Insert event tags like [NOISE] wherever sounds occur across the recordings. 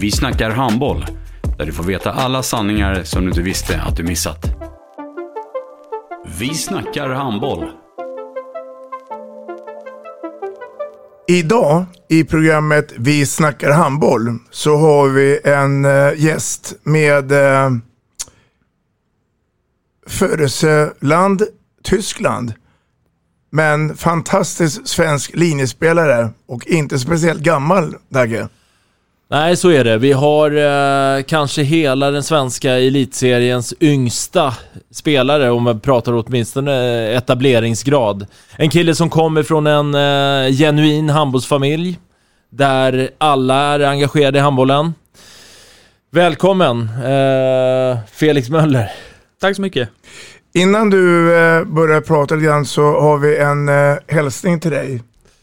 Vi snackar handboll, där du får veta alla sanningar som du inte visste att du missat. Vi snackar handboll. Idag i programmet Vi snackar handboll så har vi en eh, gäst med eh, födelseland Tyskland. Men fantastisk svensk linjespelare och inte speciellt gammal Dagge. Nej, så är det. Vi har eh, kanske hela den svenska elitseriens yngsta spelare, om man pratar åtminstone etableringsgrad. En kille som kommer från en eh, genuin handbollsfamilj, där alla är engagerade i handbollen. Välkommen, eh, Felix Möller. Tack så mycket. Innan du eh, börjar prata lite grann så har vi en eh, hälsning till dig.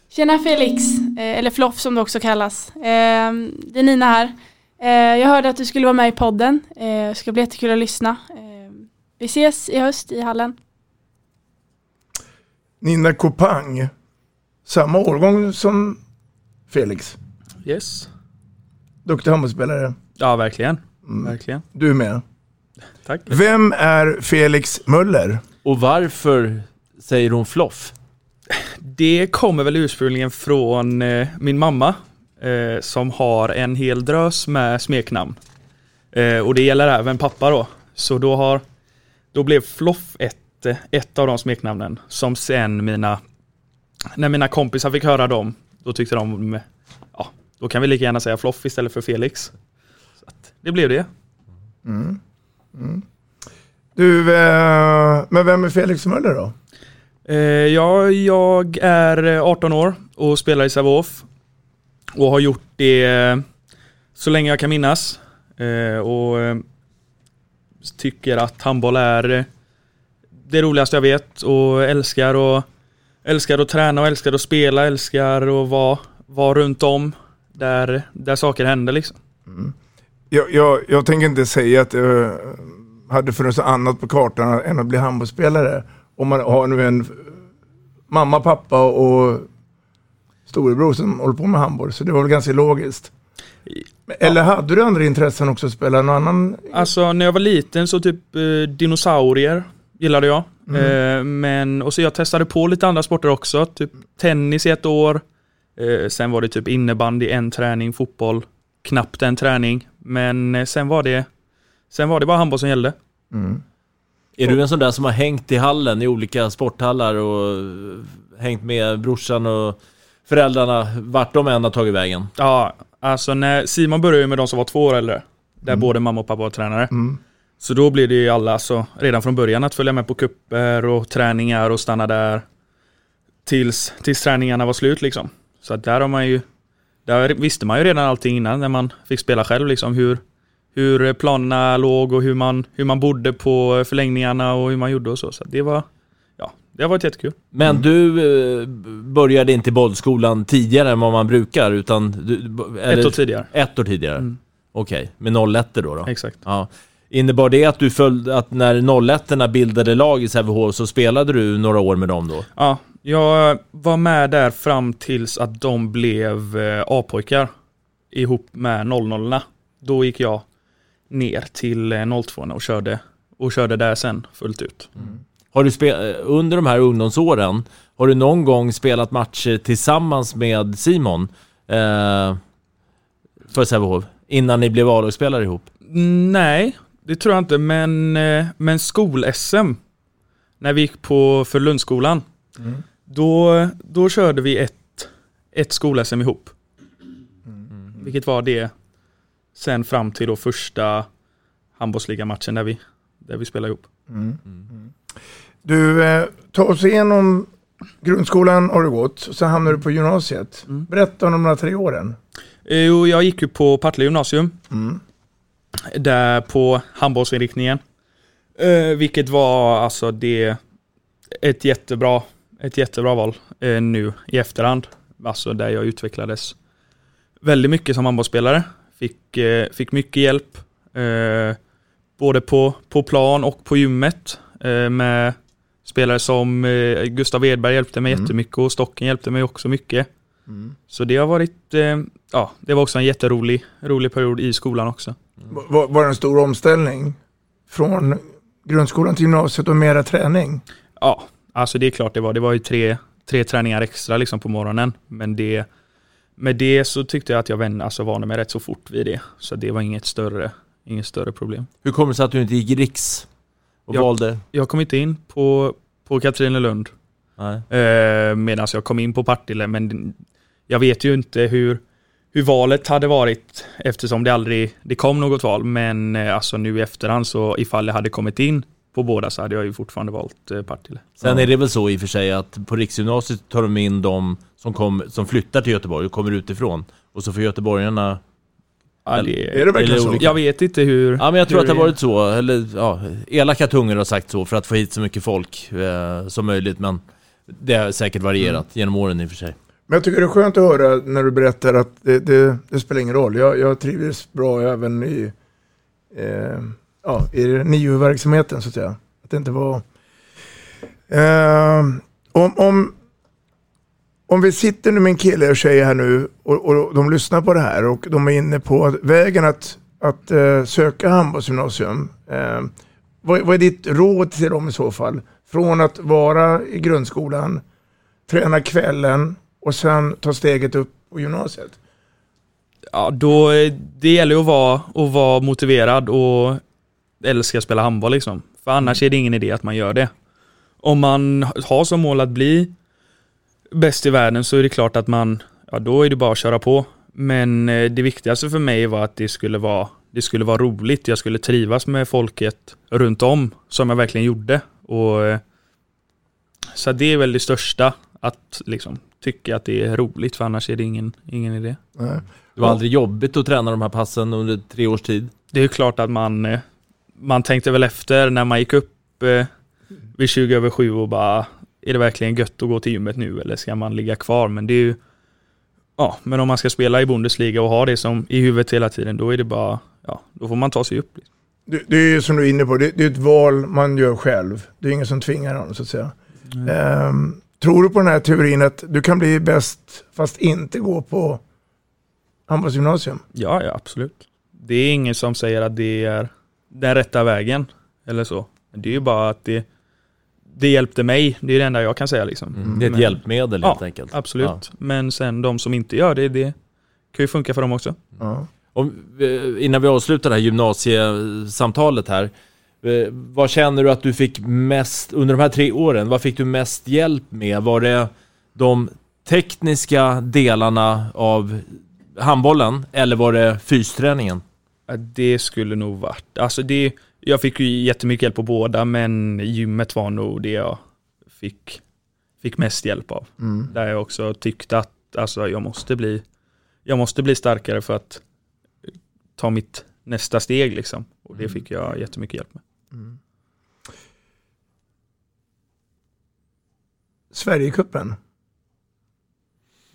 Tjena Felix, eh, eller Floff som det också kallas. Eh, det är Nina här. Eh, jag hörde att du skulle vara med i podden. Eh, det ska bli jättekul att lyssna. Eh, vi ses i höst i hallen. Nina Kopang. Samma årgång som Felix. Yes. Duktig handbollsspelare. Ja, verkligen. Verkligen. Du med. Tack. Vem är Felix Möller? Och varför säger hon floff? Det kommer väl ursprungligen från eh, min mamma eh, som har en hel drös med smeknamn. Eh, och det gäller även pappa då. Så då har då blev Floff ett, eh, ett av de smeknamnen som sen mina när mina kompisar fick höra dem då tyckte de ja, då kan vi lika gärna säga Floff istället för Felix. Så att det blev det. Mm. Mm. Du, eh, men vem är Felix Möller då? Eh, ja, jag är eh, 18 år och spelar i Sävehof. Och har gjort det eh, så länge jag kan minnas. Eh, och eh, tycker att handboll är det roligaste jag vet och älskar och älskar att träna och älskar att spela, älskar att vara, vara runt om där, där saker händer liksom. Mm. Jag, jag, jag tänker inte säga att jag hade funnits annat på kartan än att bli handbollsspelare. Om man har nu en mamma, pappa och storebror som håller på med handboll. Så det var väl ganska logiskt. Eller hade du andra intressen också att spela någon annan? Alltså när jag var liten så typ eh, dinosaurier gillade jag. Mm. Eh, men, och så jag testade på lite andra sporter också. Typ tennis i ett år. Eh, sen var det typ innebandy, en träning, fotboll, knappt en träning. Men eh, sen var det Sen var det bara handboll som gällde. Mm. Är du en sån där som har hängt i hallen i olika sporthallar och hängt med brorsan och föräldrarna vart de än har tagit vägen? Ja, alltså när Simon började med de som var två år äldre. Där Mm. både mamma och pappa var tränare. Mm. Så då blev det ju alla, alltså, redan från början att följa med på kupper och träningar och stanna där. Tills, tills träningarna var slut liksom. Så att där har man ju, där visste man ju redan allting innan när man fick spela själv liksom. Hur, hur planerna låg och hur man, hur man bodde på förlängningarna och hur man gjorde och så. Så det var, ja, det har varit jättekul. Men du eh, började inte i bollskolan tidigare än vad man brukar utan... Du, Ett år tidigare. Ett år tidigare? Mm. Okej, med 01 då, då? Exakt. Ja. Innebar det att du följde, att när 01 bildade lag i Sävehof så spelade du några år med dem då? Ja, jag var med där fram tills att de blev eh, A-pojkar ihop med 00 Då gick jag ner till eh, 02 och körde, och körde där sen fullt ut. Har du spe- under de här ungdomsåren, har du någon gång spelat matcher tillsammans med Simon? Eh, för Sävehof? Innan ni blev A-lagsspelare ihop? Nej, det tror jag inte, men, eh, men skol-SM, när vi gick på för Lundskolan, Mm. då, då körde vi ett, ett skol-SM ihop. Vilket var det sen fram till då första handbollsligamatchen där vi, där vi spelade ihop. Mm. Du, eh, ta oss igenom grundskolan har du gått, sen hamnar du på gymnasiet. Berätta om de här tre åren. Eh, Jo, jag gick ju på Partille gymnasium. Där på handbollsinriktningen. Eh, vilket var alltså det ett jättebra, ett jättebra val eh, nu i efterhand. Alltså där jag utvecklades väldigt mycket som handbollsspelare. Fick, eh, fick mycket hjälp. Eh, både på, på plan och på gymmet. Eh, med spelare som eh, Gustav Edberg hjälpte mig Mm. jättemycket och Stocken hjälpte mig också mycket. Mm. Så det har varit, eh, ja, det var också en jätterolig rolig period i skolan också. Var, var det en stor omställning från grundskolan till gymnasiet och mera träning? Ja, alltså det är klart det var. Det var ju tre, tre träningar extra liksom på morgonen. Men det, med det så tyckte jag att jag vän, alltså vande mig rätt så fort vid det. Så det var inget större, inget större problem. Hur kommer det sig att du inte gick Riks? Och Jag- valde? Jag kom inte in på, på Katrinelund. Eh, Medan jag kom in på Partille. Men jag vet ju inte hur, hur valet hade varit eftersom det aldrig det kom något val. Men eh, alltså nu i efterhand så ifall jag hade kommit in på båda så hade jag ju fortfarande valt eh, Partille. Sen är det väl så i och för sig att på Riksgymnasiet tar de in de som, kom, som flyttar till Göteborg och kommer utifrån. Och så får göteborgarna... Ja, det, Är det verkligen eller så? Jag vet inte hur... Ja men jag tror att det har varit så, eller ja, elaka tungor har sagt så för att få hit så mycket folk eh, som möjligt men det har säkert varierat Mm. genom åren i och för sig. Men jag tycker det är skönt att höra när du berättar att det, det, det spelar ingen roll. Jag, jag trivdes bra även i, eh, ja, i NIO-verksamheten så att säga. Att det inte var... Eh, om, om, om vi sitter nu med en kille och tjej här nu och, och de lyssnar på det här och de är inne på vägen att, att eh, söka handbollsgymnasium. Eh, vad, vad är ditt råd till dem i så fall? Från att vara i grundskolan, träna kvällen och sen ta steget upp på gymnasiet. Ja, då, eh, det gäller ju att vara, att vara motiverad och älska att spela handboll liksom. För annars är det ingen idé att man gör det. Om man har som mål att bli bäst i världen så är det klart att man, ja då är det bara att köra på. Men eh, det viktigaste för mig var att det skulle vara, det skulle vara roligt. Jag skulle trivas med folket runt om som jag verkligen gjorde. Och, eh, så det är väl det största, att liksom tycka att det är roligt för annars är det ingen, ingen idé. Nej. Det var aldrig jobbigt att träna de här passen under tre års tid. Det är ju klart att man, eh, man tänkte väl efter när man gick upp eh, vid 20 över 7 och bara, är det verkligen gött att gå till gymmet nu eller ska man ligga kvar? Men det är ju, ja, men om man ska spela i Bundesliga och ha det som i huvudet hela tiden, då är det bara, ja, då får man ta sig upp. Det, det är ju som du är inne på, det, det är ett val man gör själv. Det är ingen som tvingar någon så att säga. Ehm, tror du på den här teorin att du kan bli bäst fast inte gå på handbollsgymnasium? Ja, ja, absolut. Det är ingen som säger att det är den rätta vägen eller så. Det är ju bara att det, det hjälpte mig, det är det enda jag kan säga liksom. Mm. Det är ett Men- hjälpmedel helt ja, enkelt. Absolut. Ja. Men sen de som inte gör det, det kan ju funka för dem också. Ja. Om, eh, innan vi avslutar det här gymnasiesamtalet här. eh, Vad känner du att du fick mest, under de här tre åren, vad fick du mest hjälp med? Var det de tekniska delarna av handbollen eller var det fysträningen? Det skulle nog varit, alltså det, jag fick ju jättemycket hjälp på båda men gymmet var nog det jag fick, fick mest hjälp av. Mm. Där jag också tyckte att alltså, jag, måste bli, jag måste bli starkare för att ta mitt nästa steg liksom. Och det fick jag jättemycket hjälp med. Sverigecupen,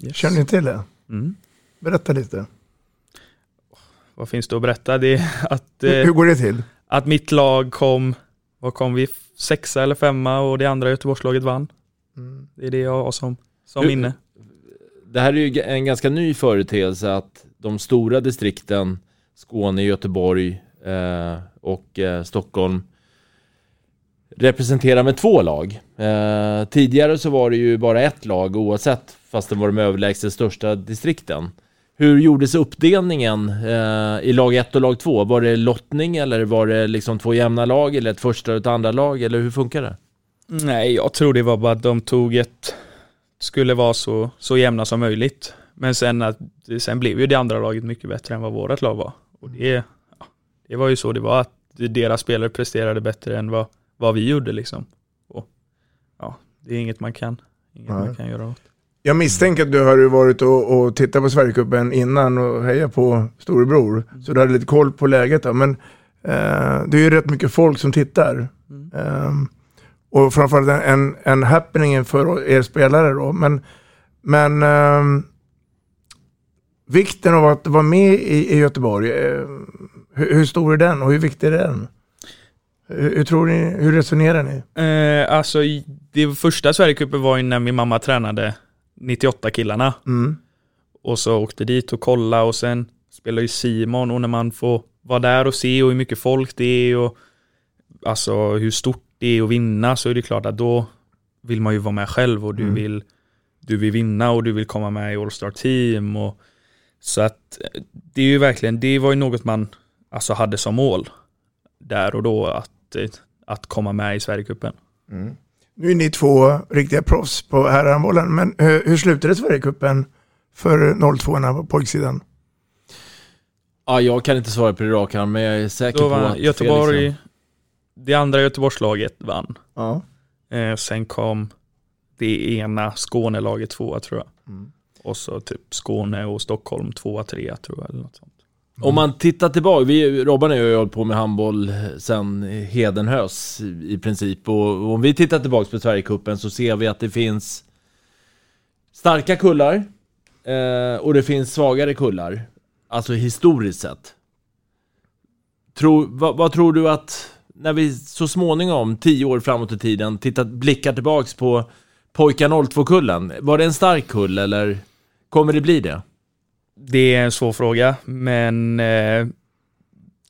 Yes. känner ni till det? Mm. Berätta lite. Vad finns det att berätta? Det är [LAUGHS] att, Hur, eh, hur går det till? att mitt lag kom, vad kom vi, sexa eller femma och det andra Göteborgslaget vann. Mm. Det är det jag har som, som Hur- minne. Det här är ju en ganska ny företeelse att de stora distrikten, Skåne, Göteborg eh, och eh, Stockholm, representerar med två lag. Eh, tidigare så var det ju bara ett lag oavsett, fast det var de överlägset största distrikten. Hur gjordes uppdelningen eh, i lag 1 och lag 2? Var det lottning eller var det liksom två jämna lag eller ett första och ett andra lag eller hur funkar det? Nej, jag tror det var bara att de tog ett, skulle vara så, så jämna som möjligt. Men sen, att, sen blev ju det andra laget mycket bättre än vad vårt lag var. Och det, ja, det var ju så det var, att deras spelare presterade bättre än vad, vad vi gjorde liksom. Och, ja, det är inget man kan, inget Nej. man kan göra åt. Jag misstänker att du har varit och, och tittat på Sverigecupen innan och hejat på storebror. Så du hade lite koll på läget då. Men eh, det är ju rätt mycket folk som tittar. Ehm, och framförallt en, en, en happening för er spelare då. Men, men ehm, vikten av att vara med i, i Göteborg, eh, hur, hur stor är den och hur viktig är den? Hur, hur tror ni, hur resonerar ni? Eh, alltså, i- det första Sverigecupen var ju när min mamma tränade 98 killarna. Mm. Och så åkte dit och kolla och sen spelar ju Simon och när man får vara där och se och hur mycket folk det är och alltså hur stort det är att vinna så är det klart att då vill man ju vara med själv och du Mm. vill du vill vinna och du vill komma med i All Star Team och så att det är ju verkligen, det var ju något man alltså hade som mål där och då att, att komma med i Sverigecupen. Nu är ni två riktiga proffs på herrhandbollen, men hur, hur slutade Sverigecupen för 02 på pojksidan? Ja, jag kan inte svara på det raka arm, men jag är säker Då på att Göteborg, Felix- det andra Göteborgslaget vann. Ja. Eh, sen kom det ena Skånelaget tvåa tror jag. Mm. Och så typ Skåne och Stockholm tvåa, trea tror jag. Eller något sånt. Om man tittar tillbaka, vi, Robban och jag har ju hållit på med handboll sedan Hedenhös i princip. Och om vi tittar tillbaka på Sverigekuppen så ser vi att det finns starka kullar eh, och det finns svagare kullar. Alltså historiskt sett. Tror, vad, vad tror du att, när vi så småningom, tio år framåt i tiden, tittar, blickar tillbaks på pojkar 02-kullen. Var det en stark kull eller kommer det bli det? Det är en svår fråga, men eh,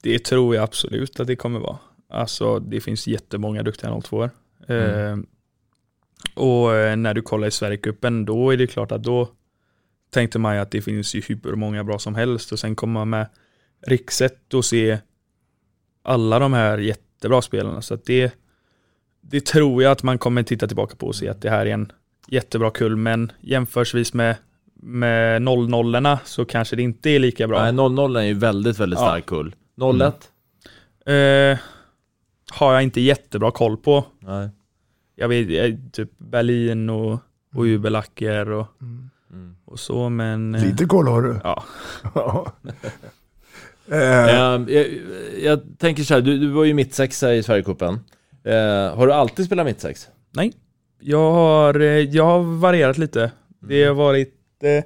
det tror jag absolut att det kommer vara. Alltså det finns jättemånga duktiga 02 eh, Och eh, när du kollar i Sverigecupen, då är det klart att då tänkte man ju att det finns ju hur många bra som helst och sen kommer man med Rikset och se alla de här jättebra spelarna. Så det, det tror jag att man kommer titta tillbaka på och se att det här är en jättebra kull, men jämförsvis med med 00 så kanske det inte är lika bra. Nej, 00 är ju väldigt, väldigt Ja. stark kull. 01? Eh, har jag inte jättebra koll på. Nej. Jag vet typ Berlin och, och Ubelacker och, och så men... eh, Lite koll har du. Ja. [LAUGHS] [LAUGHS] Eh, jag, jag tänker så här, du, du var ju mittsexa i Sverigecupen. Eh, har du alltid spelat mittsex? Nej. Jag har, jag har varierat lite. Det har varit eh,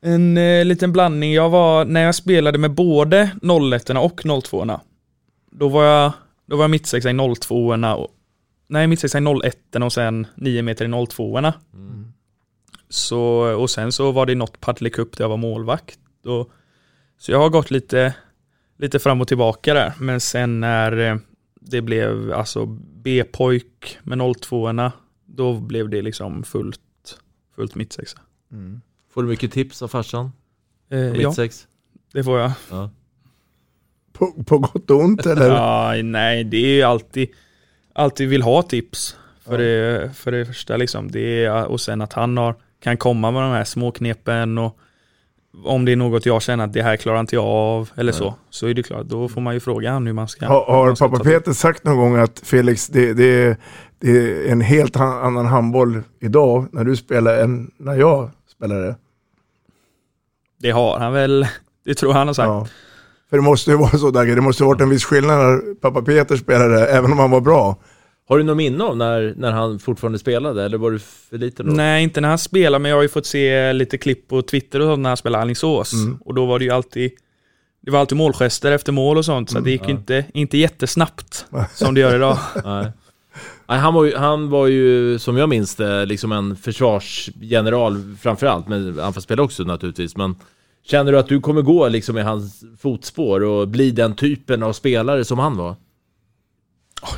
en eh, liten blandning. Jag var, när jag spelade med både 01 och 02 då var jag, då var jag mittsexa i 02 och Nej, mittsexa i 01 och sen 9 meter i 02 Så, och sen så var det något Partille Cup där jag var målvakt. Och, så jag har gått lite, lite fram och tillbaka där. Men sen när eh, det blev alltså B-pojk med 02 då blev det liksom fullt, fullt mittsexa. Får du mycket tips av farsan? Eh, ja, mittsex? det får jag. Ja. på, på gott och ont eller? [LAUGHS] Ja, nej, det är ju alltid, alltid vill ha tips. För, det, för det första liksom, det är, och sen att han har, kan komma med de här små knepen och om det är något jag känner att det här klarar inte jag av eller så, så är det klart, då får man ju fråga han hur man ska. Har, hur har man ska pappa. Peter sagt någon gång att Felix, det, det, det är en helt annan handboll idag när du spelar än när jag spelade? Det har han väl, det tror jag han har sagt. Ja. För det måste ju vara så Dagge, det måste ha varit en viss skillnad när pappa Peter spelade, även om han var bra. Har du något minne av när, när han fortfarande spelade, eller var du för liten då? Nej, inte när han spelar, men jag har ju fått se lite klipp på Twitter och sånt när han spelade Alingsås. Mm. Och då var det ju alltid det var alltid målgester efter mål och sånt, så det gick ju inte, inte jättesnabbt som det gör idag. [LAUGHS] Nej. Han, var ju, han var ju, som jag minns det, liksom en försvarsgeneral framförallt, men anfallsspelare också naturligtvis. Men känner du att du kommer gå liksom i hans fotspår och bli den typen av spelare som han var?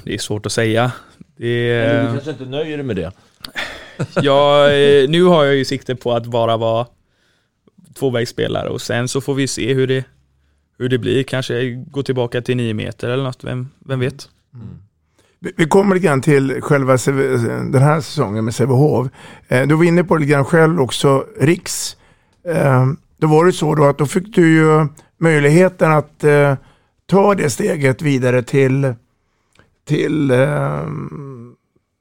Det är svårt att säga. Det du kanske inte nöjer dig med det? [LAUGHS] jag, eh, nu har jag ju sikte på att bara vara tvåvägsspelare och sen så får vi se hur det, hur det blir. Kanske gå tillbaka till nio meter eller något, vem, vem vet? Vi- Vi kommer lite grann till själva den här säsongen med Sävehof. Eh, Du var inne på det lite grann själv också, Riks. Eh, Då var det så då att då fick du ju möjligheten att eh, ta det steget vidare till, till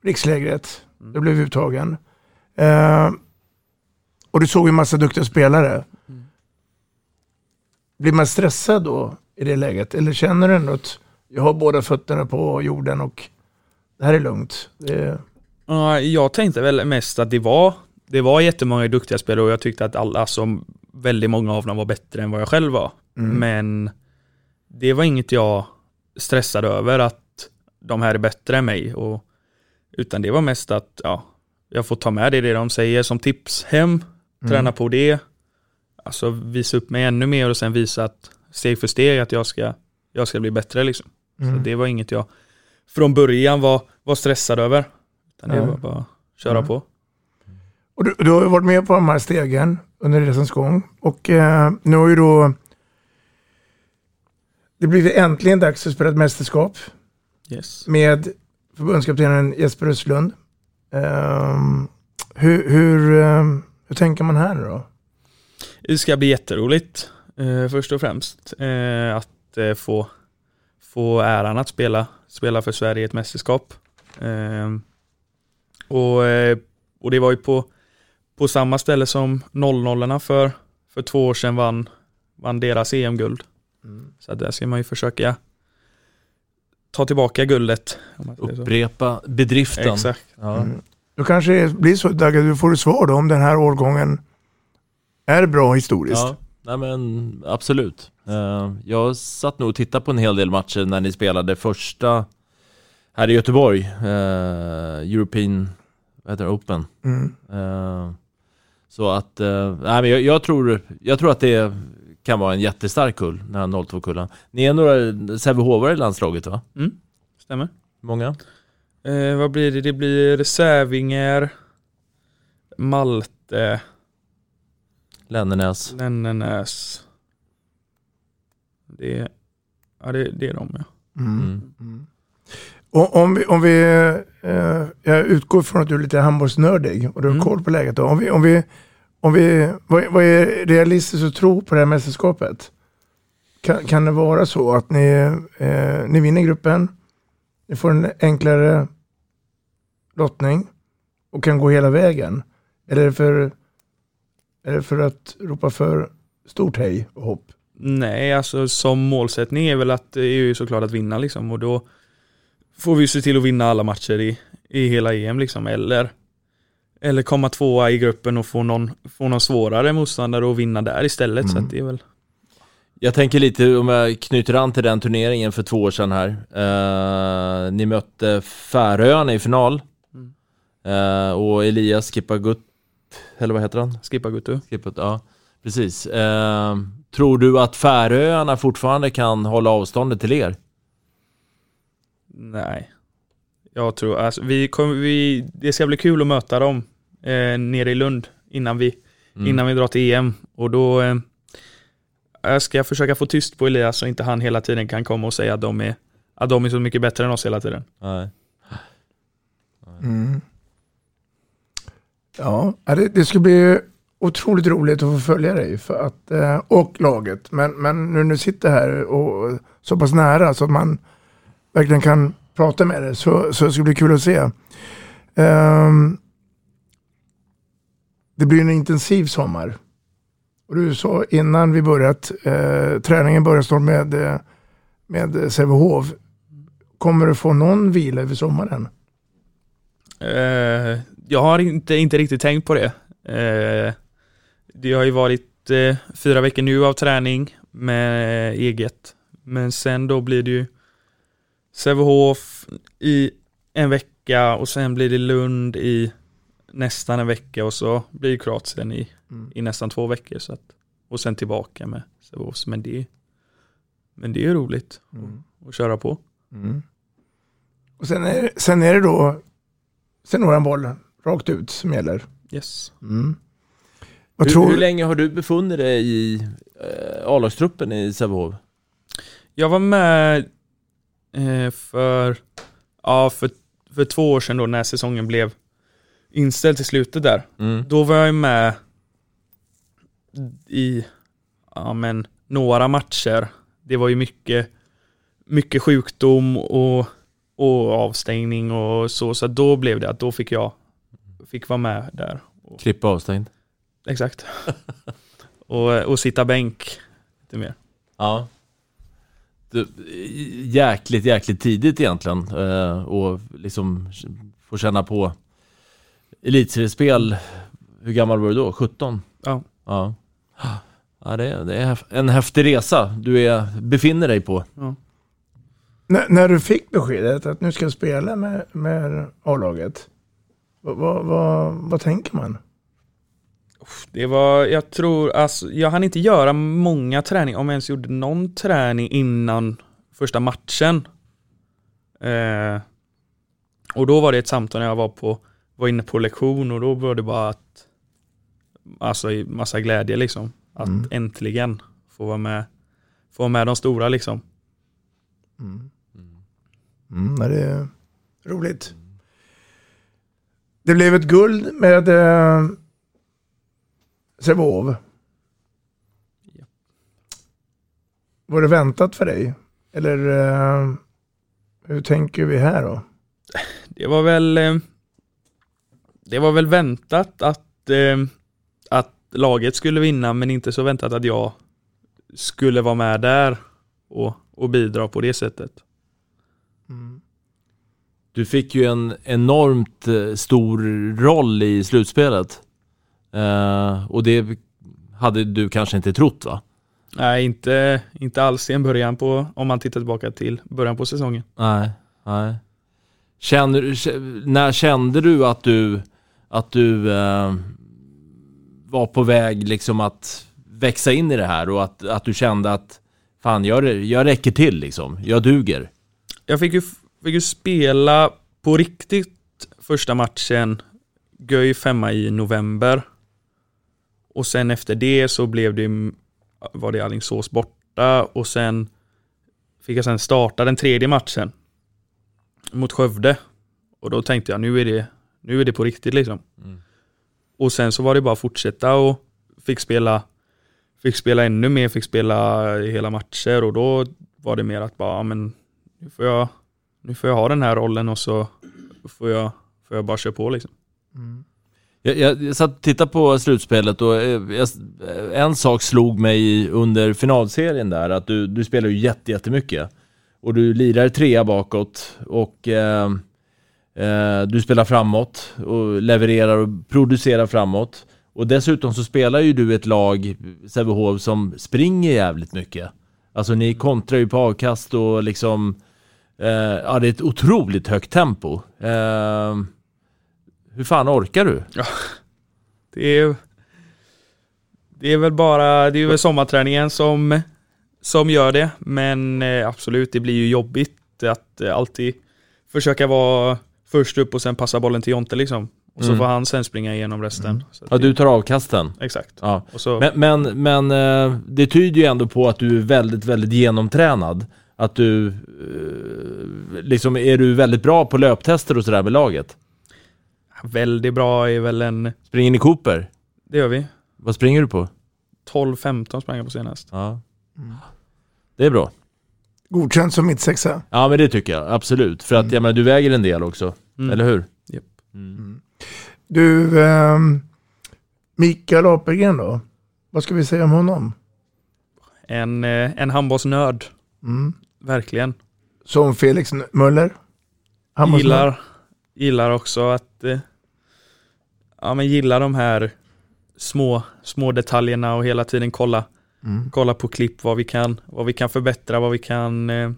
rikslägret. Du blev uttagen. Och du såg ju massa duktiga spelare. Blir man stressad då i det läget? Eller känner du att jag har båda fötterna på jorden och det här är lugnt? Det. Ja, jag tänkte väl mest att det var, det var jättemånga duktiga spelare och jag tyckte att alla, alltså, väldigt många av dem var bättre än vad jag själv var. Mm. Men det var inget jag stressade över att de här är bättre än mig. Och, utan det var mest att ja, jag får ta med det, det de säger som tips hem, träna Mm. på det. Alltså visa upp mig ännu mer och sen visa att steg för steg att jag ska, jag ska bli bättre liksom. Mm. Så det var inget jag från början var, var stressad över. Utan det var bara att köra Mm. på. Och du, du har varit med på de här stegen under resans gång. Och eh, nu har ju då det blivit äntligen dags att spela ett mästerskap Yes. med förbundskaptenen Jesper Östlund. Ehm, hur, hur, ehm, hur tänker man här nu då? Det ska bli jätteroligt eh, först och främst. Eh, att eh, få, få äran att spela, spela för Sverige i ett mästerskap. Eh, och, eh, och det var ju på, på samma ställe som 00 för, för två år sedan vann, vann deras EM-guld. Så att där ska man ju försöka ta tillbaka guldet. om man säger så. Upprepa bedriften. Exakt. Ja. Mm. Då kanske det blir så Dagge, du får ett svar då om den här årgången är bra historiskt. Ja, nej men absolut. Eh, jag satt nog och tittade på en hel del matcher när ni spelade första här i Göteborg, eh, European vad heter det, Open. Mm. Eh, så att, nej men jag, jag, tror, jag tror att det kan vara en jättestark kull, den här 02-kullen. Ni är några Sävehofare i landslaget va? Mm, stämmer. Många? Eh, vad blir det? Det blir Sävinger, Malte, Lennernäs. Lennernäs. Det, ja, det, det är de ja. Mm. Mm. Och om vi, om vi eh, jag utgår från att du är lite handbollsnördig och du har Mm. koll på läget. Då. Om vi, om vi, om vi, vad, vad är realistiskt att tro på det här mästerskapet? Kan, kan det vara så att ni, eh, ni vinner gruppen, ni får en enklare lottning och kan gå hela vägen? Eller är det för, är det för att ropa för stort hej och hopp? Nej, alltså som målsättning är väl att det är ju såklart att vinna liksom och då får vi se till att vinna alla matcher i, i hela EM liksom eller eller komma tvåa i gruppen och få någon, få någon svårare motståndare och vinna där istället så Mm. att det är väl Jag tänker lite, om jag knyter an till den turneringen för två år sedan här. Eh, ni mötte Färöarna i final. Mm. Eh, och Elias Skippagut, eller vad heter han? Skippagutu. Skippat, ja, precis. Eh, tror du att Färöarna fortfarande kan hålla avståndet till er? Nej. Jag tror, alltså, vi kommer, vi, det ska bli kul att möta dem eh, nere i Lund innan vi, Mm. innan vi drar till EM. Och då eh, jag ska jag försöka få tyst på Elias så inte han hela tiden kan komma och säga att de är, att de är så mycket bättre än oss hela tiden. Nej. Mm. Ja, det, det ska bli otroligt roligt att få följa dig för att, eh, och laget. Men, men nu när du sitter här och så pass nära så att man verkligen kan prata med dig så, så ska det bli kul att se. Um, det blir en intensiv sommar. Och du sa innan vi börjat, eh, träningen börjar snart med, med Sävehof. Kommer du få någon vila över sommaren? Eh, jag har inte, inte riktigt tänkt på det. Eh, det har ju varit eh, fyra veckor nu av träning med eget. Men sen då blir det ju Sävehof i en vecka och sen blir det Lund i nästan en vecka och så blir det Kroatien i, Mm. i nästan två veckor. Så att, och sen tillbaka med Sävehof. Men det, men det är roligt Mm. att, köra på. Mm. Och sen är, sen är det då sen några boll rakt ut som gäller. Yes. Mm. Hur, tror hur länge har du befunnit dig i eh, A-lagstruppen i Sävehof? Jag var med eh, för, ja, för, för två år sedan då när säsongen blev inställd till slutet där. Mm. Då var jag med i ja, men, några matcher. Det var ju mycket, mycket sjukdom och, och avstängning och så. Så då blev det att då fick jag fick vara med där. Klippa avstängd? Exakt. [LAUGHS] och, och sitta bänk lite mer. Ja. Du, jäkligt, jäkligt tidigt egentligen. Eh, och liksom få känna på elitseriespel. Hur gammal var du då? 17? Ja. Ja. [GASPS] Ja, det är, det är en häftig resa du är, befinner dig på. Ja. När, när du fick beskedet att nu ska jag spela med, med A-laget, vad, vad, vad tänker man? Det var, jag tror, alltså, jag hann inte göra många träningar, om jag ens gjorde någon träning innan första matchen. Eh, och då var det ett samtal när jag var på, var inne på lektion och då var det bara att, alltså i massa glädje liksom. Att Mm. äntligen få vara med, få vara med de stora liksom. Mm, ja, det är roligt. Det blev ett guld med eh, Sävehof. Var det väntat för dig? Eller eh, hur tänker vi här då? [LAUGHS] Det var väl eh, Det var väl väntat att eh, Att laget skulle vinna men inte så väntat att jag Skulle vara med där och, och bidra på det sättet. Du fick ju en enormt eh, stor roll i slutspelet. Eh, och det hade du kanske inte trott va? Nej, inte, inte alls i en början på, om man tittar tillbaka till början på säsongen. Nej, nej. Känner, när kände du att du, att du eh, var på väg liksom att växa in i det här och att, att du kände att fan, jag, jag räcker till liksom, jag duger. Jag fick ju, fick ju spela på riktigt första matchen Göj femma i november. Och sen efter det så blev det var det Alingsås borta och sen fick jag sen starta den tredje matchen mot Skövde. Och då tänkte jag nu är det, nu är det på riktigt liksom. Och sen så var det bara att fortsätta och fick spela Fick spela ännu mer, fick spela hela matcher och då var det mer att bara, men nu får jag, nu får jag ha den här rollen och så får jag, får jag bara köra på liksom. Jag, jag, jag satt och tittade på slutspelet och eh, jag, en sak slog mig under finalserien där, att du, du spelar ju jätte, jättemycket. Och du lirar trea bakåt och eh, eh, du spelar framåt och levererar och producerar framåt. Och dessutom så spelar ju du ett lag, Sävehof, som springer jävligt mycket. Alltså ni kontrar ju på avkast och liksom, eh, ja det är ett otroligt högt tempo. Eh, hur fan orkar du? Det är, det är väl bara, det är väl sommarträningen som, som gör det. Men eh, absolut, det blir ju jobbigt att eh, alltid försöka vara först upp och sen passa bollen till Jonte liksom. Och så Mm. får han sen springa igenom resten. Att Ja, du tar avkasten. Exakt. Ja. Men, men, men eh, det tyder ju ändå på att du är väldigt, väldigt genomtränad. Att du, eh, liksom, är du väldigt bra på löptester och sådär med laget? väldigt bra är väl en, Springer ni Cooper? det gör vi. Vad springer du på? 12-15 sprang jag på senast. Ja. Det är bra. Godkänt som mittsexa. Ja men det tycker jag, absolut. För att jag menar, du väger en del också. Mm. Eller hur? Japp. Du, ehm, Mikael Apelgren då? Vad ska vi säga om honom? En, eh, en handbollsnörd. Mm. Verkligen. Som Felix Möller? Gillar, gillar också att eh, ja, men gillar de här små, små detaljerna och hela tiden kolla, Mm. kolla på klipp vad vi kan, vad vi kan förbättra, vad vi kan eh,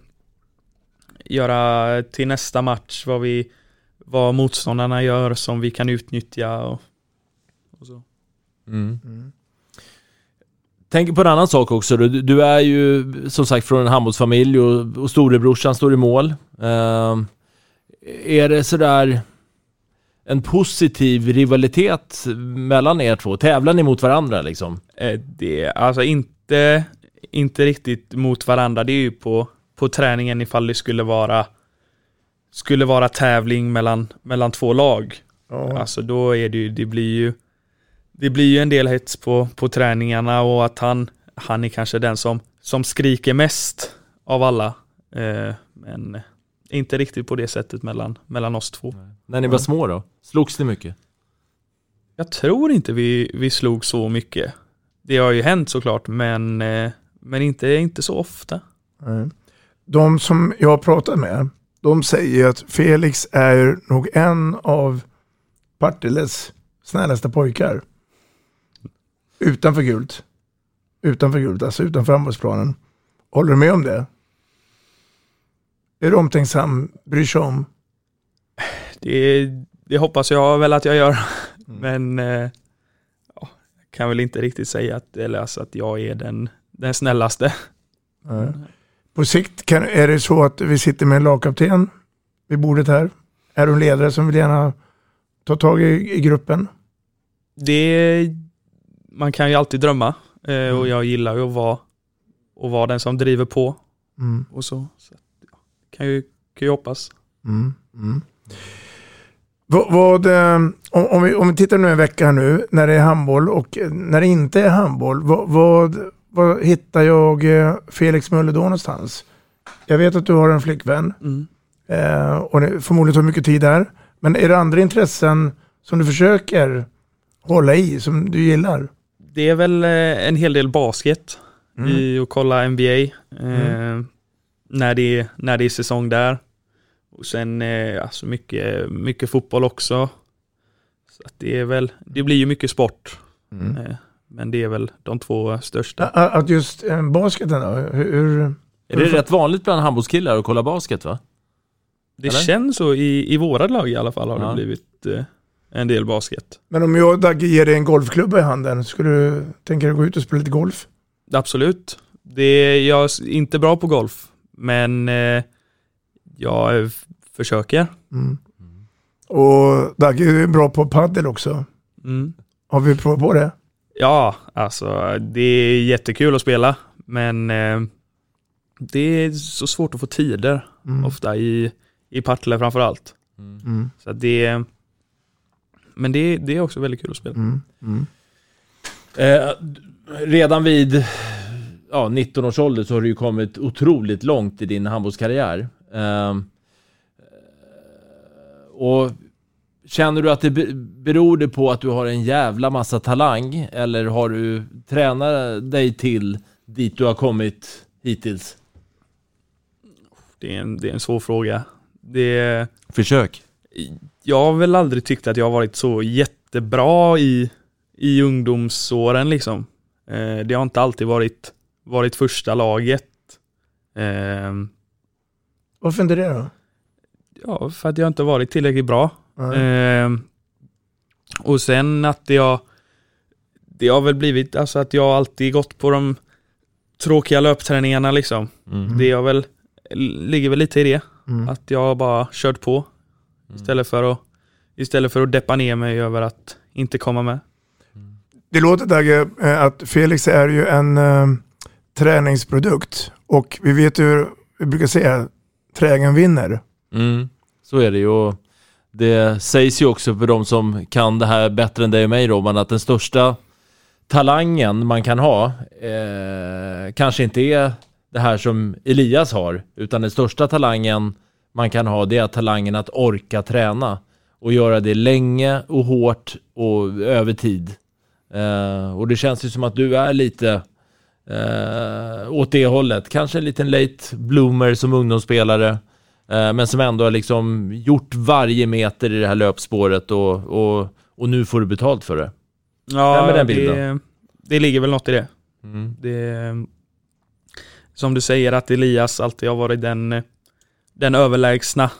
göra till nästa match, vad vi vad motståndarna gör som vi kan utnyttja och, och så. Mm. Tänk på en annan sak också. Du, du är ju som sagt från en handbollsfamilj och, och storebrorsan står i mål. Ehm, är det sådär... en positiv rivalitet mellan er två? Tävlar ni mot varandra liksom? Eh, Det, alltså inte, inte riktigt mot varandra. Det är ju på, på träningen ifall det skulle vara skulle vara tävling mellan, mellan två lag. Ja. Alltså då är det ju, det blir ju det blir ju en del hets på, på träningarna och att han, han är kanske den som, som skriker mest av alla. Eh, men inte riktigt på det sättet mellan, mellan oss två. När ni var små då? Slogs ni mycket? Jag tror inte vi, vi slog så mycket. Det har ju hänt såklart, men, eh, men inte, inte så ofta. Nej. De som jag har pratat med, de säger att Felix är nog en av Partilles snällaste pojkar. Utanför gult. Utanför gult, alltså utanför handbollsplanen. Håller du med om det? Är du omtänksam, bryr sig om? Det, det hoppas jag väl att jag gör. Men eh, ja, kan väl inte riktigt säga att, eller alltså att jag är den, den snällaste. Nej. På sikt kan, är det så att vi sitter med en lagkapten vid bordet här. Är du en ledare som vill gärna ta tag i, i gruppen? Det, man kan ju alltid drömma eh, och jag gillar ju att vara, att vara den som driver på. Mm. Och så, så kan, ju, kan ju hoppas. Mm. Mm. Vad, vad, eh, om, om, vi, om vi tittar nu en vecka här nu när det är handboll och eh, när det inte är handboll. Vad, vad, vad hittar jag eh, Felix Möller då någonstans? Jag vet att du har en flickvän Mm. eh, och det förmodligen tar mycket tid där. Men är det andra intressen som du försöker hålla i, som du gillar? Det är väl eh, en hel del basket Mm. i att kolla NBA. Eh, när, det är, när det är säsong där. Och sen eh, alltså mycket, mycket fotboll också. Så att det är väl, det blir ju mycket sport. Mm. Eh, men det är väl de två största. Att just eh, basketen då? Hur, hur, Är det rätt vanligt bland handbollskillar att kolla basket va? Det eller? känns så i, i våra lag i alla fall har Ja. det blivit eh, en del basket. Men om jag Dagge ger dig en golfklubba i handen, skulle du tänka dig gå ut och spela lite golf? Absolut. Det är, jag är inte bra på golf, men eh, jag försöker. Mm. Och Dagge är bra på paddel också. Mm. Har vi provat på det? Ja, alltså det är jättekul att spela, men eh, det är så svårt att få tider Mm. ofta i, i Partille framför allt. Mm. Så att det men det, det är också väldigt kul att spela. Mm. Mm. Eh, redan vid ja, 19 års ålder så har du ju kommit otroligt långt i din handbollskarriär. Eh, och känner du att det be- beror det på att du har en jävla massa talang eller har du tränat dig till dit du har kommit hittills? Det är en, det är en svår fråga. Det, Försök. Jag har väl aldrig tyckt att jag har varit så jättebra i, i ungdomsåren liksom. Eh, det har inte alltid varit, varit första laget. Eh, Varför inte det då? ja, för att jag inte varit tillräckligt bra. Eh, och sen att har, det har väl blivit, alltså att jag alltid gått på de tråkiga löpträningarna liksom. Mm. Det har väl, ligger väl lite i det. Mm. Att jag har bara kört på. Istället för att, istället för att deppa ner mig över att inte komma med. Det låter Dagge eh, att Felix är ju en eh, träningsprodukt och vi vet ju, vi brukar säga, trägen vinner. Mm, så är det ju. Och det sägs ju också för de som kan det här bättre än dig och mig Robban, att den största talangen man kan ha eh, kanske inte är det här som Elias har, utan den största talangen man kan ha det är talangen att orka träna och göra det länge och hårt och över tid. Eh, och det känns ju som att du är lite eh, åt det hållet. Kanske en liten late bloomer som ungdomsspelare. Eh, men som ändå har liksom gjort varje meter i det här löpspåret och, och, och nu får du betalt för det. Ja, den bilden. det, det ligger väl något i det. Mm. det. Som du säger att Elias alltid har varit den, den överlägsna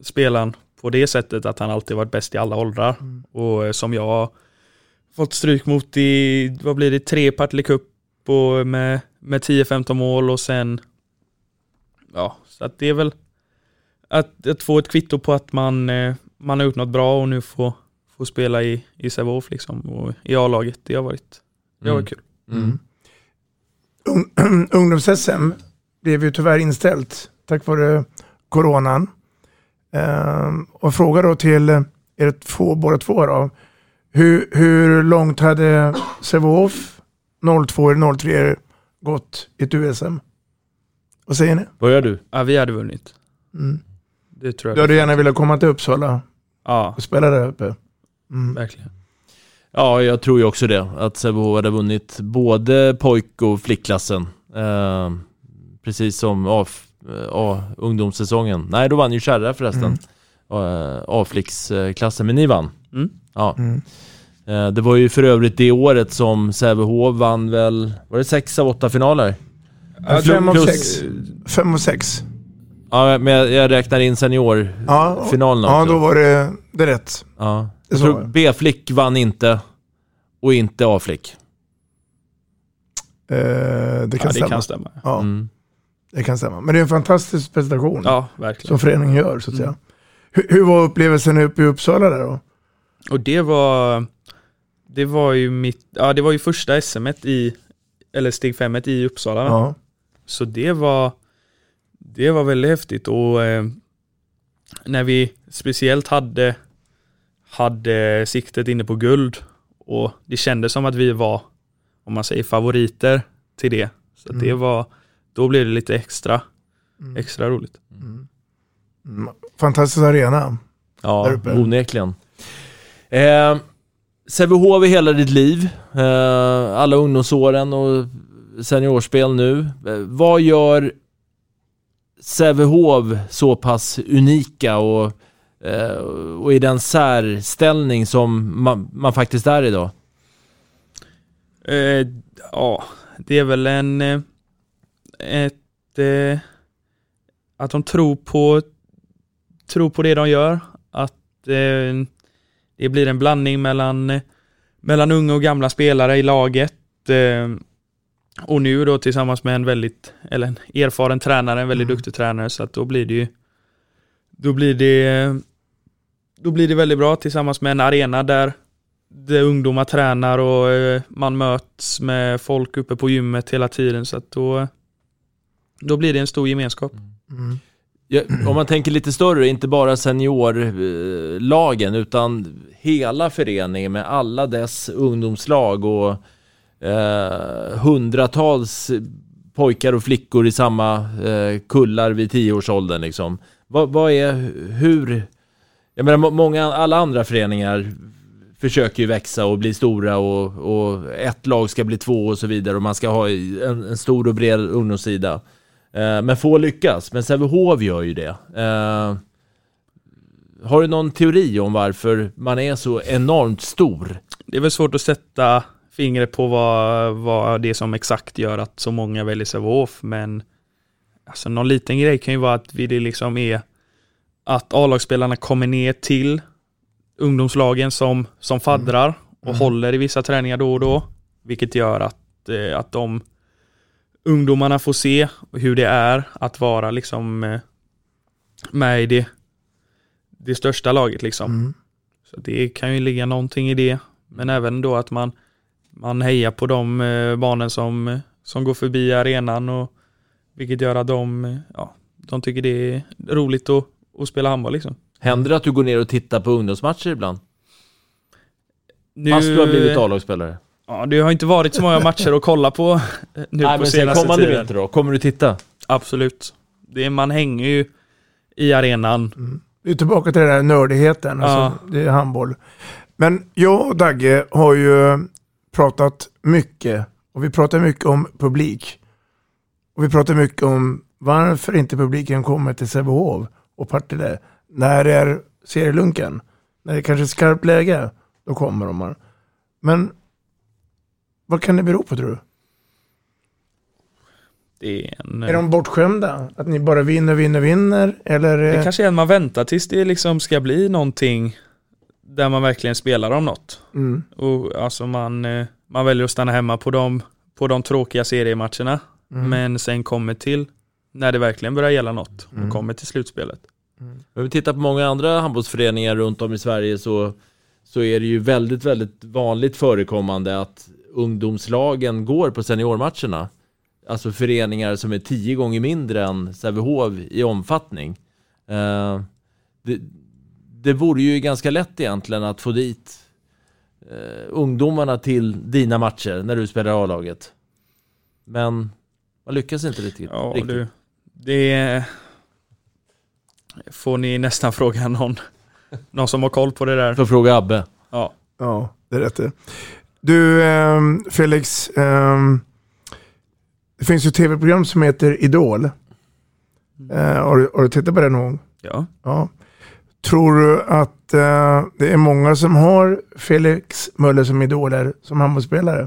spelaren på det sättet att han alltid varit bäst i alla åldrar. Och eh, som jag har fått stryk mot i, vad blir det, tre Partille Cup och med, med 10-15 mål och sen ja, så att det är väl att, att få ett kvitto på att man, eh, man har gjort något bra och nu får, får spela i, i Sävehof liksom och i A-laget. Det har varit, det har varit kul. Mm. [CLEARS THROAT] Ung- [CLEARS THROAT] Ungdoms-SM blev ju tyvärr inställt tack vare coronan. Ehm, och fråga då till er två, båda två då. Hur, hur långt hade Sävehof 02 eller 03 gått i ett USM? Vad säger ni? Börjar du? Ja, vi hade vunnit. Mm. Det tror jag. Du hade gärna velat komma till Uppsala Ja, och spela där uppe. Mm. verkligen. Ja, jag tror ju också det. Att Sävehof hade vunnit både pojk och flickklassen. Eh, precis som A, A, ungdomssäsongen. Nej, då vann ju Kärra förresten. Eh, A-flicksklassen, men ni vann. Mm. Ja. Mm. Eh, det var ju för övrigt det året som Sävehof vann väl, var det sex av åtta finaler? Ja, fem av sex. Fem och sex. Ja, men jag, jag räknar in seniorfinalen Ja, också. då var det, det är rätt. Ja. Det Jag tror. B-flick vann inte och inte A-flick. Eh, det kan Ja, det stämma. kan stämma. Ja, Mm. Det kan stämma. Men det är en fantastisk prestation Ja, verkligen. som föreningen gör så att säga. Hur, hur var upplevelsen uppe i Uppsala där då? Och det var, det var ju mitt, ja det var ju första SMet i, eller steg 5 i Uppsala. Ja. Så det var, det var väldigt häftigt och eh, när vi speciellt hade, hade siktet inne på guld och det kändes som att vi var, om man säger favoriter till det. Så Mm. det var, då blev det lite extra, Mm. extra roligt. Mm. Fantastisk arena. Ja, onekligen. Eh, Sävehof i hela ditt liv, eh, alla ungdomsåren och seniorspel nu. Eh, vad gör Sävehof så pass unika och, eh, och i den särställning som man, man faktiskt är idag? Eh, ja, det är väl en... Ett... Eh, att de tror på... Tror på det de gör. Att eh, det blir en blandning mellan, mellan unga och gamla spelare i laget. Eh, och nu då tillsammans med en väldigt, eller en erfaren tränare, en väldigt duktig tränare, så att då blir det ju, då blir det, då blir det väldigt bra tillsammans med en arena där, där ungdomar tränar och eh, man möts med folk uppe på gymmet hela tiden, så att då, då blir det en stor gemenskap. Mm. Ja, om man tänker lite större, inte bara seniorlagen utan hela föreningen med alla dess ungdomslag och eh, hundratals pojkar och flickor i samma eh, kullar vid tioårsåldern liksom. Vad, vad är, hur, jag menar må- många, alla andra föreningar försöker ju växa och bli stora och, och ett lag ska bli två och så vidare och man ska ha en, en stor och bred ungdomssida. Eh, Men få lyckas. Men Sävehof gör ju det. Eh, Har du någon teori om varför man är så enormt stor? Det är väl svårt att sätta fingret på vad, vad det är som exakt gör att så många väljer Sävehof, men alltså någon liten grej kan ju vara att vi det liksom är att A-lagsspelarna kommer ner till ungdomslagen som, som faddrar och Mm. håller i vissa träningar då och då, vilket gör att, eh, att de ungdomarna får se hur det är att vara liksom eh, med i det, det största laget liksom. Mm. Så det kan ju ligga någonting i det. Men även då att man, man hejar på de eh, barnen som, som går förbi arenan och vilket gör att de, ja, de tycker det är roligt att, att spela handboll liksom. Händer det att du går ner och tittar på ungdomsmatcher ibland? Nu, Fast du har blivit A-lagsspelare? Ja, det har inte varit så många matcher att kolla på eh, nu Nej på men sen senaste kommande tiden. vinter då? Kommer du titta? Absolut. Det är, man hänger ju i arenan. Vi är tillbaka till den där nördigheten, alltså, det är handboll. Men jag och Dagge har ju pratat mycket, och vi pratar mycket om publik. Och vi pratar mycket om varför inte publiken kommer till Sävehof och Partille. När det är serielunken, när det är kanske är skarpt läge, då kommer de. Men vad kan det bero på tror du? Det är en... Är de bortskämda? Att ni bara vinner, vinner, vinner? Eller? Det eh, kanske är att man väntar tills det liksom ska bli någonting där man verkligen spelar om något. Mm. Och alltså man, eh, man väljer att stanna hemma på de, på de tråkiga seriematcherna. Mm. Men sen kommer till när det verkligen börjar gälla något och Mm. kommer till slutspelet. Om vi tittar på många andra handbollsföreningar runt om i Sverige så, så är det ju väldigt, väldigt vanligt förekommande att ungdomslagen går på seniormatcherna. Alltså föreningar som är tio gånger mindre än Sävehof i omfattning. Eh, det, det vore ju ganska lätt egentligen att få dit eh, ungdomarna till dina matcher när du spelar A-laget. Men man lyckas inte riktigt. Ja, riktigt. du, det får ni nästan fråga någon, [LAUGHS] någon som har koll på det där. Får fråga Abbe. Ja. Ja, det är rätt det. Du, ehm, Felix. ehm, det finns ju tv-program som heter Idol. Eh, har, du, har du tittat på det någon gång? Ja. ja. Tror du att eh, det är många som har Felix Möller som idoler som handbollsspelare?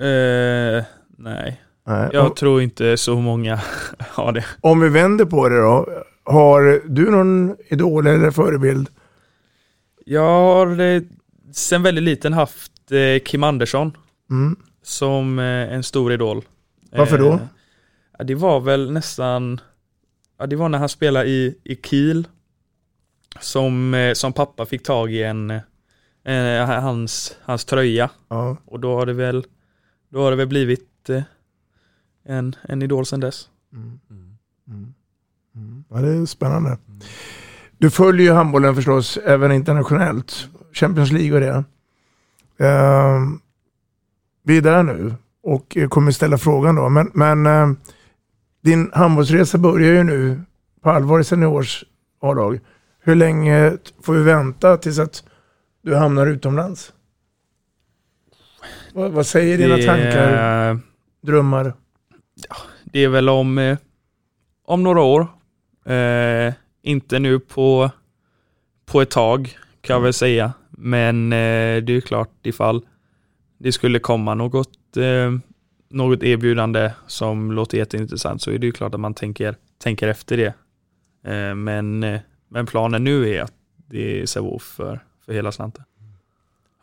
Eh, nej. Nej. Jag Om- tror inte så många [LAUGHS] har det. Om vi vänder på det då. Har du någon idol eller förebild? Jag har eh, sen väldigt liten haft eh, Kim Andersson Mm. som eh, en stor idol. Varför då? Eh, det var väl nästan, det var när han spelade i, i Kiel som, eh, som pappa fick tag i en, eh, hans, hans tröja. Ja. Och då har det väl, då har det väl blivit eh, en, en idol sedan dess. Ja, det är spännande. Du följer ju handbollen förstås även internationellt. Champions League och det. Vi är där nu och eh, kommer ställa frågan då. Men, men eh, din handbollsresa börjar ju nu på allvar i seniors A-lag. Hur länge får vi vänta tills att du hamnar utomlands? Vad, vad säger dina Det- tankar, drömmar? Det är väl om, eh, om några år. Eh, inte nu på, på ett tag kan jag väl säga. Men eh, det är klart ifall det skulle komma något, eh, något erbjudande som låter jätteintressant så är det ju klart att man tänker, tänker efter det. Eh, men, eh, men planen nu är att det är Sävehof för, för hela slanten.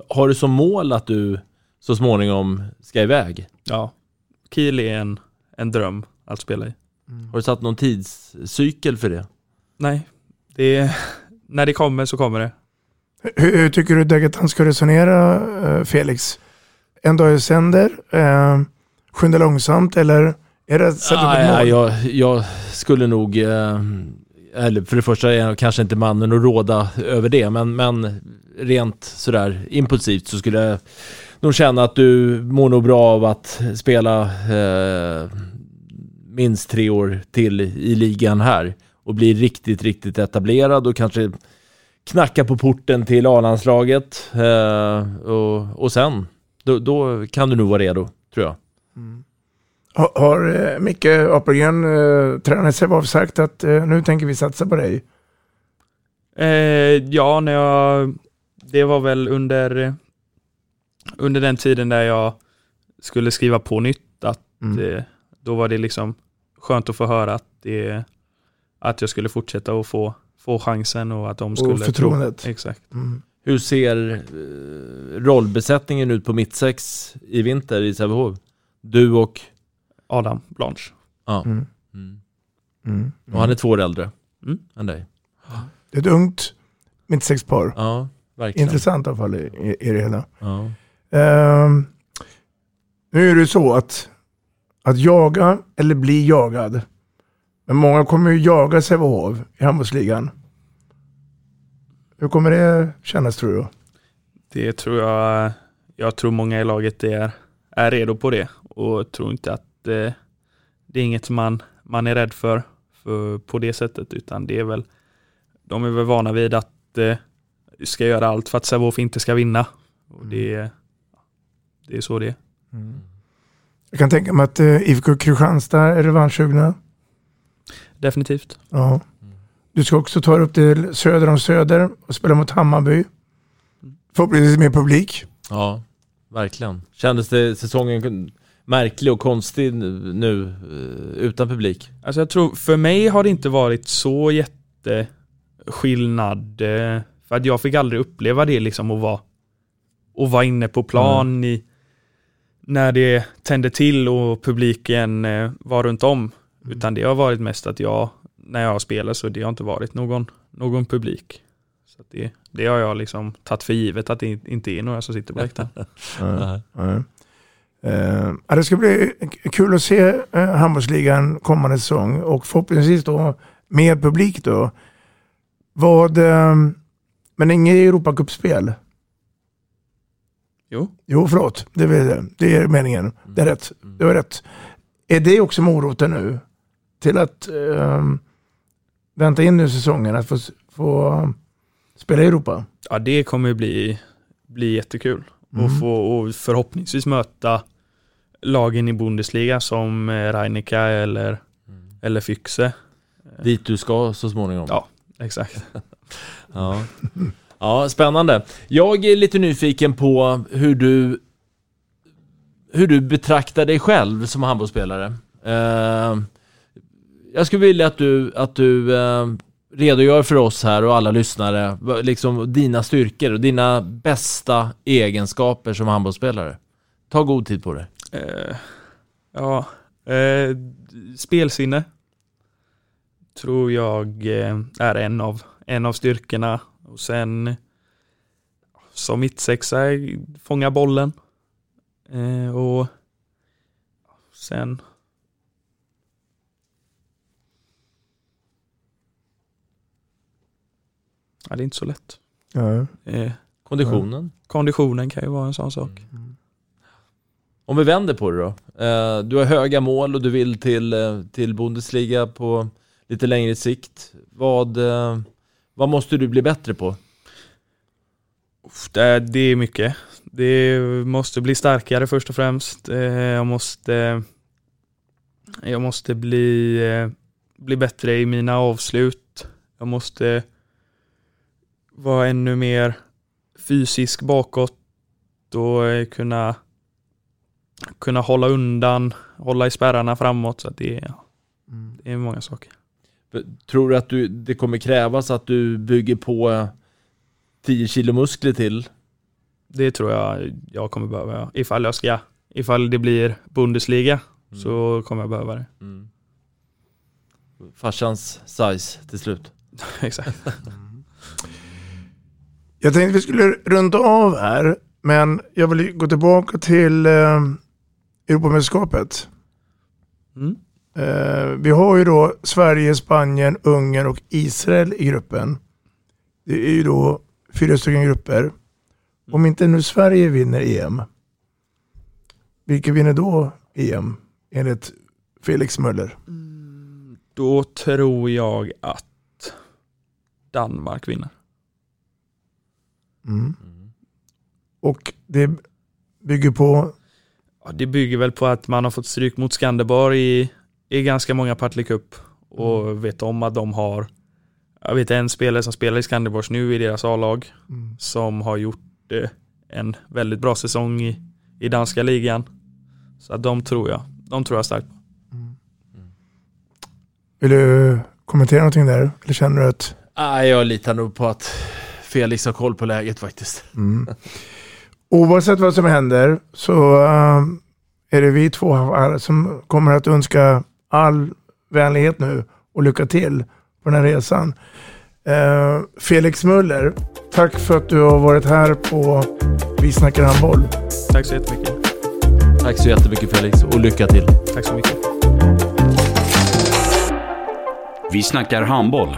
Har du som mål att du så småningom ska iväg? Ja, Kiel är en, en dröm att spela i. Har du satt någon tidscykel för det? Nej, det är, när det kommer så kommer det. Hur, hur tycker du Dagatan ska resonera, eh, Felix? En dag i sänder, eh, skynda långsamt eller är det att upp Ah, ja, jag, jag skulle nog, eh, eller för det första är jag kanske inte mannen att råda över det, men, men rent sådär impulsivt så skulle jag nog känna att du mår nog bra av att spela eh, minst tre år till i ligan här och bli riktigt, riktigt etablerad och kanske knacka på porten till A-landslaget eh, och, och sen, då, då kan du nog vara redo, tror jag. Har, har eh, Micke Apelgren, eh, tränaren Sävehof, sagt att eh, nu tänker vi satsa på dig? Eh, ja, när jag, det var väl under, under den tiden där jag skulle skriva på nytt. Att, Mm. eh, då var det liksom skönt att få höra att, det, att jag skulle fortsätta och få, få chansen och att de Och skulle... förtroendet. Tro, exakt. Mm. Hur ser eh, rollbesättningen ut på mittsex i vinter i Sävehof? Du och? Adam Blanche. Ja. Mm. Mm. Mm. Och han är två år äldre Mm. än dig. Det är ett ungt mittsexpar. Ja, verkligen. Intressant i alla fall i, i, det hela. Ja. Ehm, nu är det så att, att jaga eller bli jagad. Men många kommer ju jaga Sävehof i handbollsligan. Hur kommer det kännas tror du? Det tror jag, jag tror många i laget är, är redo på det och tror inte att eh, det är inget man, man är rädd för, för på det sättet utan det är väl, de är väl vana vid att eh, ska göra allt för att Sävehof inte ska vinna. Och det, det är så det är. Jag kan tänka mig att eh, IFK Kristianstad är revanschsugna. Definitivt. Ja. Du ska också ta upp till söder om Söder och spela mot Hammarby. Förhoppningsvis med publik. ja, verkligen. Kändes det säsongen märklig och konstig nu, eh, utan publik? Alltså jag tror, för mig har det inte varit så jätteskillnad. eh, För att jag fick aldrig uppleva det liksom att vara, att vara inne på plan i, när det tände till och publiken eh, var runt om. Utan det har varit mest att jag, när jag spelar så det har inte varit någon, någon publik. Så att det, det har jag liksom tagit för givet att det inte är några som sitter på läktaren. [LAUGHS] Eh, ja, det ska bli kul att se uh, handbollsligan kommande säsong och förhoppningsvis då med publik då. Vad, eh, men inget Europacupspel? Jo. Jo, förlåt. Det är, det. är meningen. Det är rätt. Det var rätt. Är det också moroten nu? Till att eh, vänta in nu säsongen, att få, få spela i Europa? Ja, det kommer bli, bli jättekul. Mm. Och, få, och förhoppningsvis möta lagen i Bundesliga som eh, Rheinika eller, eller Füchse. Dit du ska så småningom. Ja, exakt. [LAUGHS] ja. ja, spännande. Jag är lite nyfiken på hur du hur du betraktar dig själv som handbollsspelare. Eh, jag skulle vilja att du, att du eh, redogör för oss här och alla lyssnare, liksom dina styrkor och dina bästa egenskaper som handbollsspelare. Ta god tid på dig. Eh, ja, eh, spelsinne tror jag eh, är en av, en av styrkorna. Och sen som mittsexa, fånga bollen. Eh, och sen Ja, det är inte så lätt. Ja. Eh, Konditionen? konditionen kan ju vara en sån sak. Om vi vänder på det då. Eh, du har höga mål och du vill till, eh, till Bundesliga på lite längre sikt. Vad, eh, vad måste du bli bättre på? Uff, Det är, det är mycket. Det måste bli starkare först och främst. Eh, Jag måste, jag måste bli, eh, bli bättre i mina avslut. Jag måste vara ännu mer fysisk bakåt och eh, kunna, kunna hålla undan, hålla i spärrarna framåt. Så det, är, det är många saker. Tror du att du, det kommer krävas att du bygger på eh, 10 kilo muskler till? Det tror jag jag kommer behöva. Ifall jag ska, ifall det blir Bundesliga så kommer jag behöva det. Mm. Farsans size till slut. [LAUGHS] Exakt. Jag tänkte vi skulle runda av här, men jag vill gå tillbaka till eh, Europamästerskapet. Mm. Eh, vi har ju då Sverige, Spanien, Ungern och Israel i gruppen. Det är ju då fyra stycken grupper. Om inte nu Sverige vinner EM, vilka vinner då EM enligt Felix Möller? Då tror jag att Danmark vinner. Mm. Och det bygger på, Ja, det bygger väl på att man har fått stryk mot Skanderborg i, i ganska många Partille Cup och vet om att de har jag vet en spelare som spelar i Skanderborgs nu i deras A-lag Mm. som har gjort eh, en väldigt bra säsong i, i danska ligan. Så att de tror jag, de tror jag starkt på. vill du kommentera någonting där? Eller känner du att Ah, jag litar nog på att Felix har koll på läget faktiskt. Mm. Oavsett vad som händer så äh, är det vi två som kommer att önska all vänlighet nu och lycka till på den här resan. Eh, Felix Möller, tack för att du har varit här på Vi snackar handboll. Tack så jättemycket. Tack så jättemycket Felix och lycka till. Tack så mycket. Vi snackar handboll,